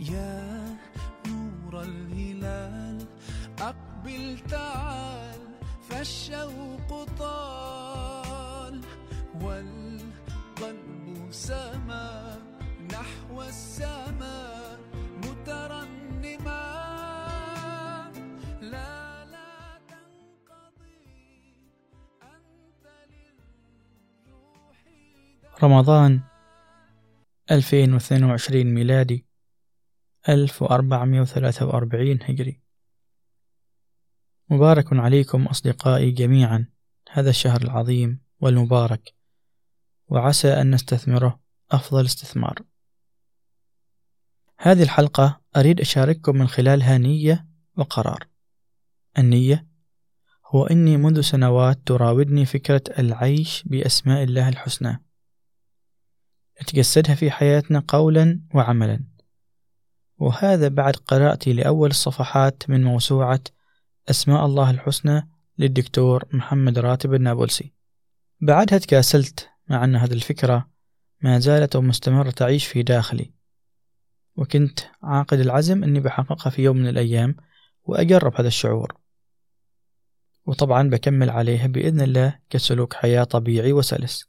يا نور الهلال أقبل تعال فالشوق طال. والقلب سما نحو السماء مترنما. لا لا تنقضي أنت للروح رمضان 2022 ميلادي. 1443 هجري. مبارك عليكم أصدقائي جميعا. هذا الشهر العظيم والمبارك. وعسى أن نستثمره أفضل استثمار. هذه الحلقة أريد أشارككم من خلالها نية وقرار. النية هو أني منذ سنوات تراودني فكرة العيش بأسماء الله الحسنى. نتجسدها في حياتنا قولا وعملا. وهذا بعد قراءتي لأول الصفحات من موسوعة أسماء الله الحسنى للدكتور محمد راتب النابلسي. بعدها تكاسلت مع أن هذه الفكرة ما زالت ومستمرة تعيش في داخلي. وكنت عاقد العزم أني بحققها في يوم من الأيام وأجرب هذا الشعور. وطبعا بكمل عليها بإذن الله كسلوك حياة طبيعي وسلس.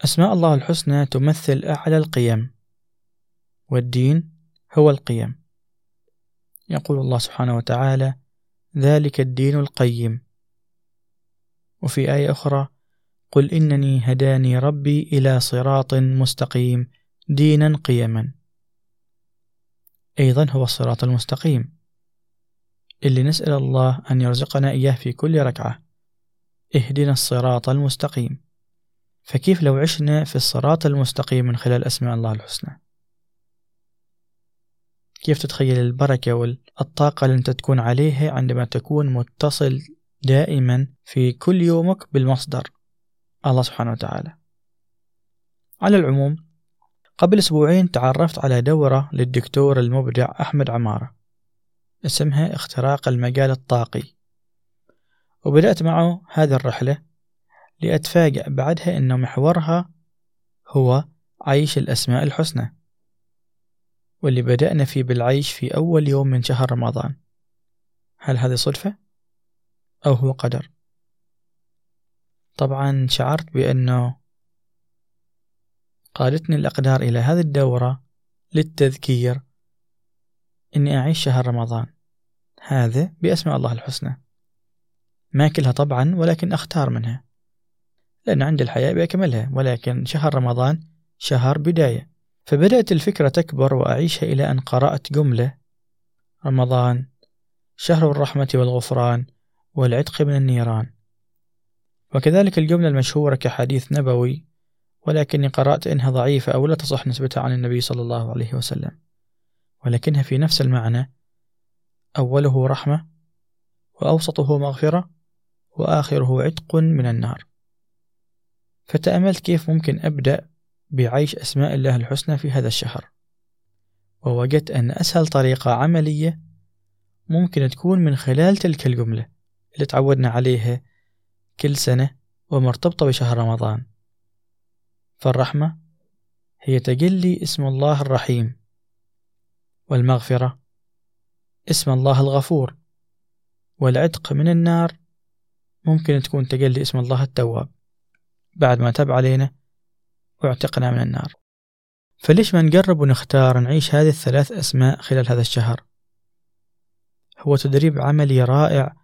أسماء الله الحسنى تمثل أعلى القيم والدين هو القيم. يقول الله سبحانه وتعالى ذلك الدين القيم وفي آية أخرى قل إنني هداني ربي إلى صراط مستقيم دينا قيما أيضا هو الصراط المستقيم. اللي نسأل الله أن يرزقنا إياه في كل ركعة اهدنا الصراط المستقيم فكيف لو عشنا في الصراط المستقيم من خلال أسماء الله الحسنى؟ كيف تتخيل البركة والطاقة اللي أنت تكون عليها عندما تكون متصل دائما في كل يومك بالمصدر الله سبحانه وتعالى؟ على العموم قبل أسبوعين تعرفت على دورة للدكتور المبدع أحمد عمارة اسمها اختراق المجال الطاقي وبدأت معه هذه الرحلة لأتفاجأ بعدها أن محورها هو عيش الأسماء الحسنى واللي بدأنا فيه بالعيش في أول يوم من شهر رمضان هل هذه صدفة؟ أو هو قدر؟ طبعا شعرت بأنه قادتني الأقدار إلى هذه الدورة للتذكير إني أعيش شهر رمضان هذا بأسماء الله الحسنى ما كلها طبعا ولكن أختار منها لأن عندي الحياة بأكملها ولكن شهر رمضان شهر بداية. فبدأت الفكرة تكبر وأعيشها إلى أن قرأت جملة رمضان شهر الرحمة والغفران والعتق من النيران. وكذلك الجملة المشهورة كحديث نبوي ولكني قرأت إنها ضعيفة أو لا تصح نسبتها عن النبي صلى الله عليه وسلم. ولكنها في نفس المعنى أوله رحمة وأوسطه مغفرة وآخره عتق من النار. فتأملت كيف ممكن أبدأ بعيش أسماء الله الحسنى في هذا الشهر. ووجدت أن أسهل طريقة عملية ممكن تكون من خلال تلك الجملة اللي تعودنا عليها كل سنة ومرتبطة بشهر رمضان. فالرحمة هي تجلي اسم الله الرحيم. والمغفرة اسم الله الغفور. والعتق من النار ممكن تكون تجلي اسم الله التواب. بعد ما تاب علينا واعتقنا من النار. فليش ما نقرب ونختار نعيش هذه الثلاث أسماء خلال هذا الشهر؟ هو تدريب عملي رائع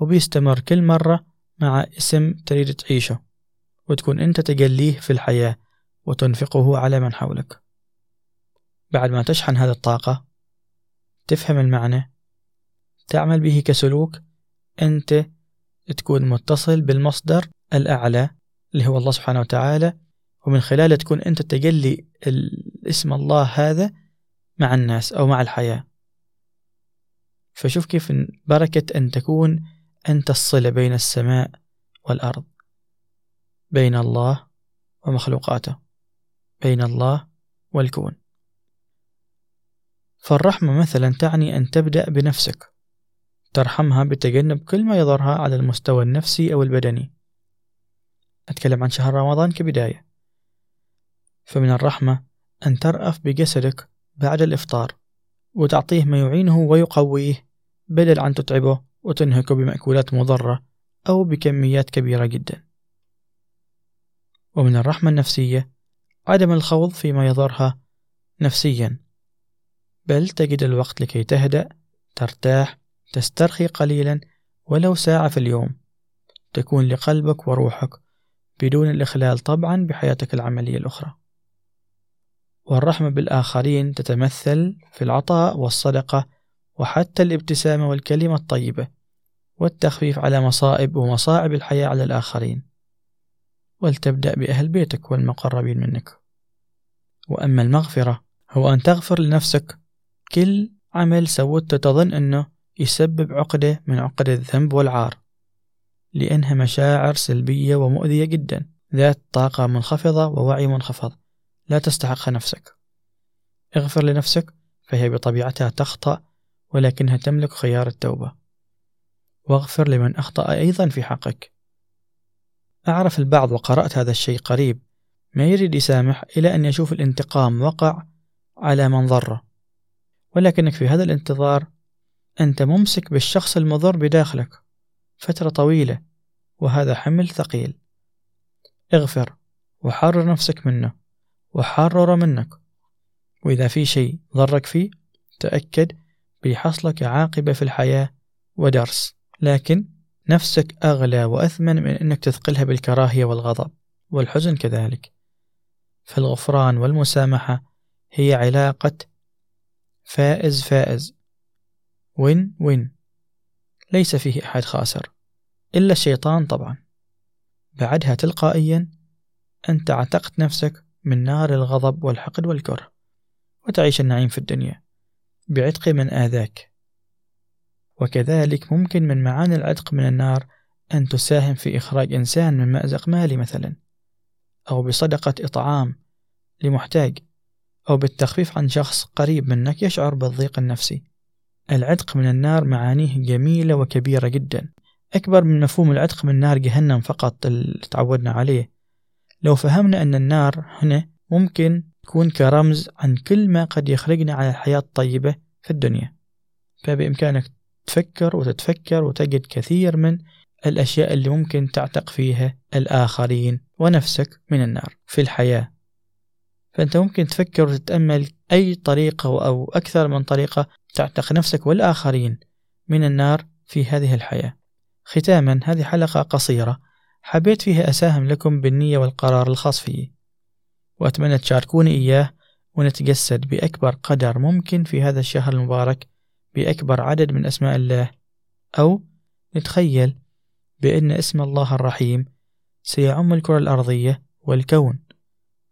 وبيستمر كل مرة مع اسم تريد تعيشه وتكون أنت تجليه في الحياة وتنفقه على من حولك. بعد ما تشحن هذه الطاقة تفهم المعنى تعمل به كسلوك أنت تكون متصل بالمصدر الأعلى اللي هو الله سبحانه وتعالى ومن خلاله تكون أنت تجلي اسم الله هذا مع الناس أو مع الحياة. فشوف كيف بركة أن تكون أنت الصلة بين السماء والأرض بين الله ومخلوقاته بين الله والكون. فالرحمة مثلا تعني أن تبدأ بنفسك ترحمها بتجنب كل ما يضرها على المستوى النفسي أو البدني. أتكلم عن شهر رمضان كبداية. فمن الرحمة أن ترأف بجسدك بعد الإفطار وتعطيه ما يعينه ويقويه بدل عن تتعبه وتنهكه بمأكولات مضرة أو بكميات كبيرة جدا. ومن الرحمة النفسية عدم الخوض فيما يضرها نفسيا بل تجد الوقت لكي تهدأ ترتاح تسترخي قليلا ولو ساعة في اليوم تكون لقلبك وروحك بدون الإخلال طبعا بحياتك العملية الأخرى. والرحمة بالآخرين تتمثل في العطاء والصدقة وحتى الابتسامة والكلمة الطيبة والتخفيف على مصائب ومصاعب الحياة على الآخرين. ولتبدأ بأهل بيتك والمقربين منك. وأما المغفرة هو أن تغفر لنفسك. كل عمل سوته تظن أنه يسبب عقدة من عقد الذنب والعار. لأنها مشاعر سلبية ومؤذية جدا. ذات طاقة منخفضة ووعي منخفض. لا تستحقها نفسك. اغفر لنفسك فهي بطبيعتها تخطأ ولكنها تملك خيار التوبة. واغفر لمن أخطأ أيضا في حقك. أعرف البعض وقرأت هذا الشيء قريب. ما يريد يسامح إلى أن يشوف الانتقام وقع على من ضره ولكنك في هذا الانتظار أنت ممسك بالشخص المضر بداخلك. فترة طويلة وهذا حمل ثقيل. اغفر وحرر نفسك منه وحرر منك. وإذا في شيء ضرك فيه تأكد بيحصلك عاقبة في الحياة ودرس. لكن نفسك أغلى وأثمن من أنك تثقلها بالكراهية والغضب. والحزن كذلك. فالغفران والمسامحة هي علاقة فائز فائز. وين وين؟ ليس فيه أحد خاسر إلا الشيطان طبعا. بعدها تلقائيا أنت عتقت نفسك من نار الغضب والحقد والكره وتعيش النعيم في الدنيا بعتق من آذاك. وكذلك ممكن من معاني العتق من النار أن تساهم في إخراج إنسان من مأزق مالي مثلا أو بصدقة إطعام لمحتاج أو بالتخفيف عن شخص قريب منك يشعر بالضيق النفسي. العتق من النار معانيه جميلة وكبيرة جدا. أكبر من مفهوم العتق من نار جهنم فقط اللي تعودنا عليه. لو فهمنا أن النار هنا ممكن تكون كرمز عن كل ما قد يخرجنا على الحياة الطيبة في الدنيا. فبإمكانك تفكر وتتفكر وتجد كثير من الأشياء اللي ممكن تعتق فيها الآخرين ونفسك من النار في الحياة. فأنت ممكن تفكر وتتأمل أي طريقة أو أكثر من طريقة تعتق نفسك والآخرين من النار في هذه الحياة. ختاما هذه حلقة قصيرة. حبيت فيها أساهم لكم بالنية والقرار الخاص فيي. وأتمنى تشاركوني إياه ونتجسد بأكبر قدر ممكن في هذا الشهر المبارك بأكبر عدد من أسماء الله. أو نتخيل بأن اسم الله الرحيم سيعم الكرة الأرضية والكون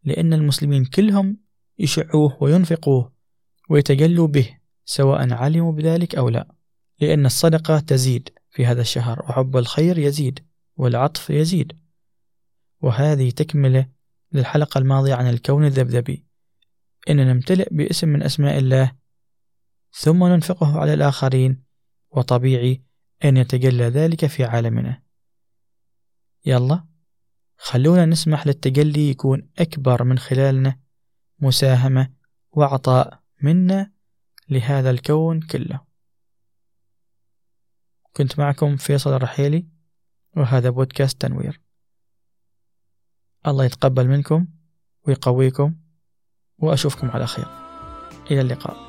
لأن المسلمين كلهم يشعوه وينفقوه ويتجلوا به. سواء علموا بذلك أو لا لأن الصدقة تزيد في هذا الشهر وحب الخير يزيد والعطف يزيد. وهذه تكملة للحلقة الماضية عن الكون الذبذبي. إن نمتلئ باسم من أسماء الله ثم ننفقه على الآخرين وطبيعي أن يتجلى ذلك في عالمنا. يلا خلونا نسمح للتجلي يكون أكبر من خلالنا مساهمة وعطاء منا لهذا الكون كله. كنت معكم فيصل الرحيلي وهذا بودكاست تنوير. الله يتقبل منكم ويقويكم وأشوفكم على خير. إلى اللقاء.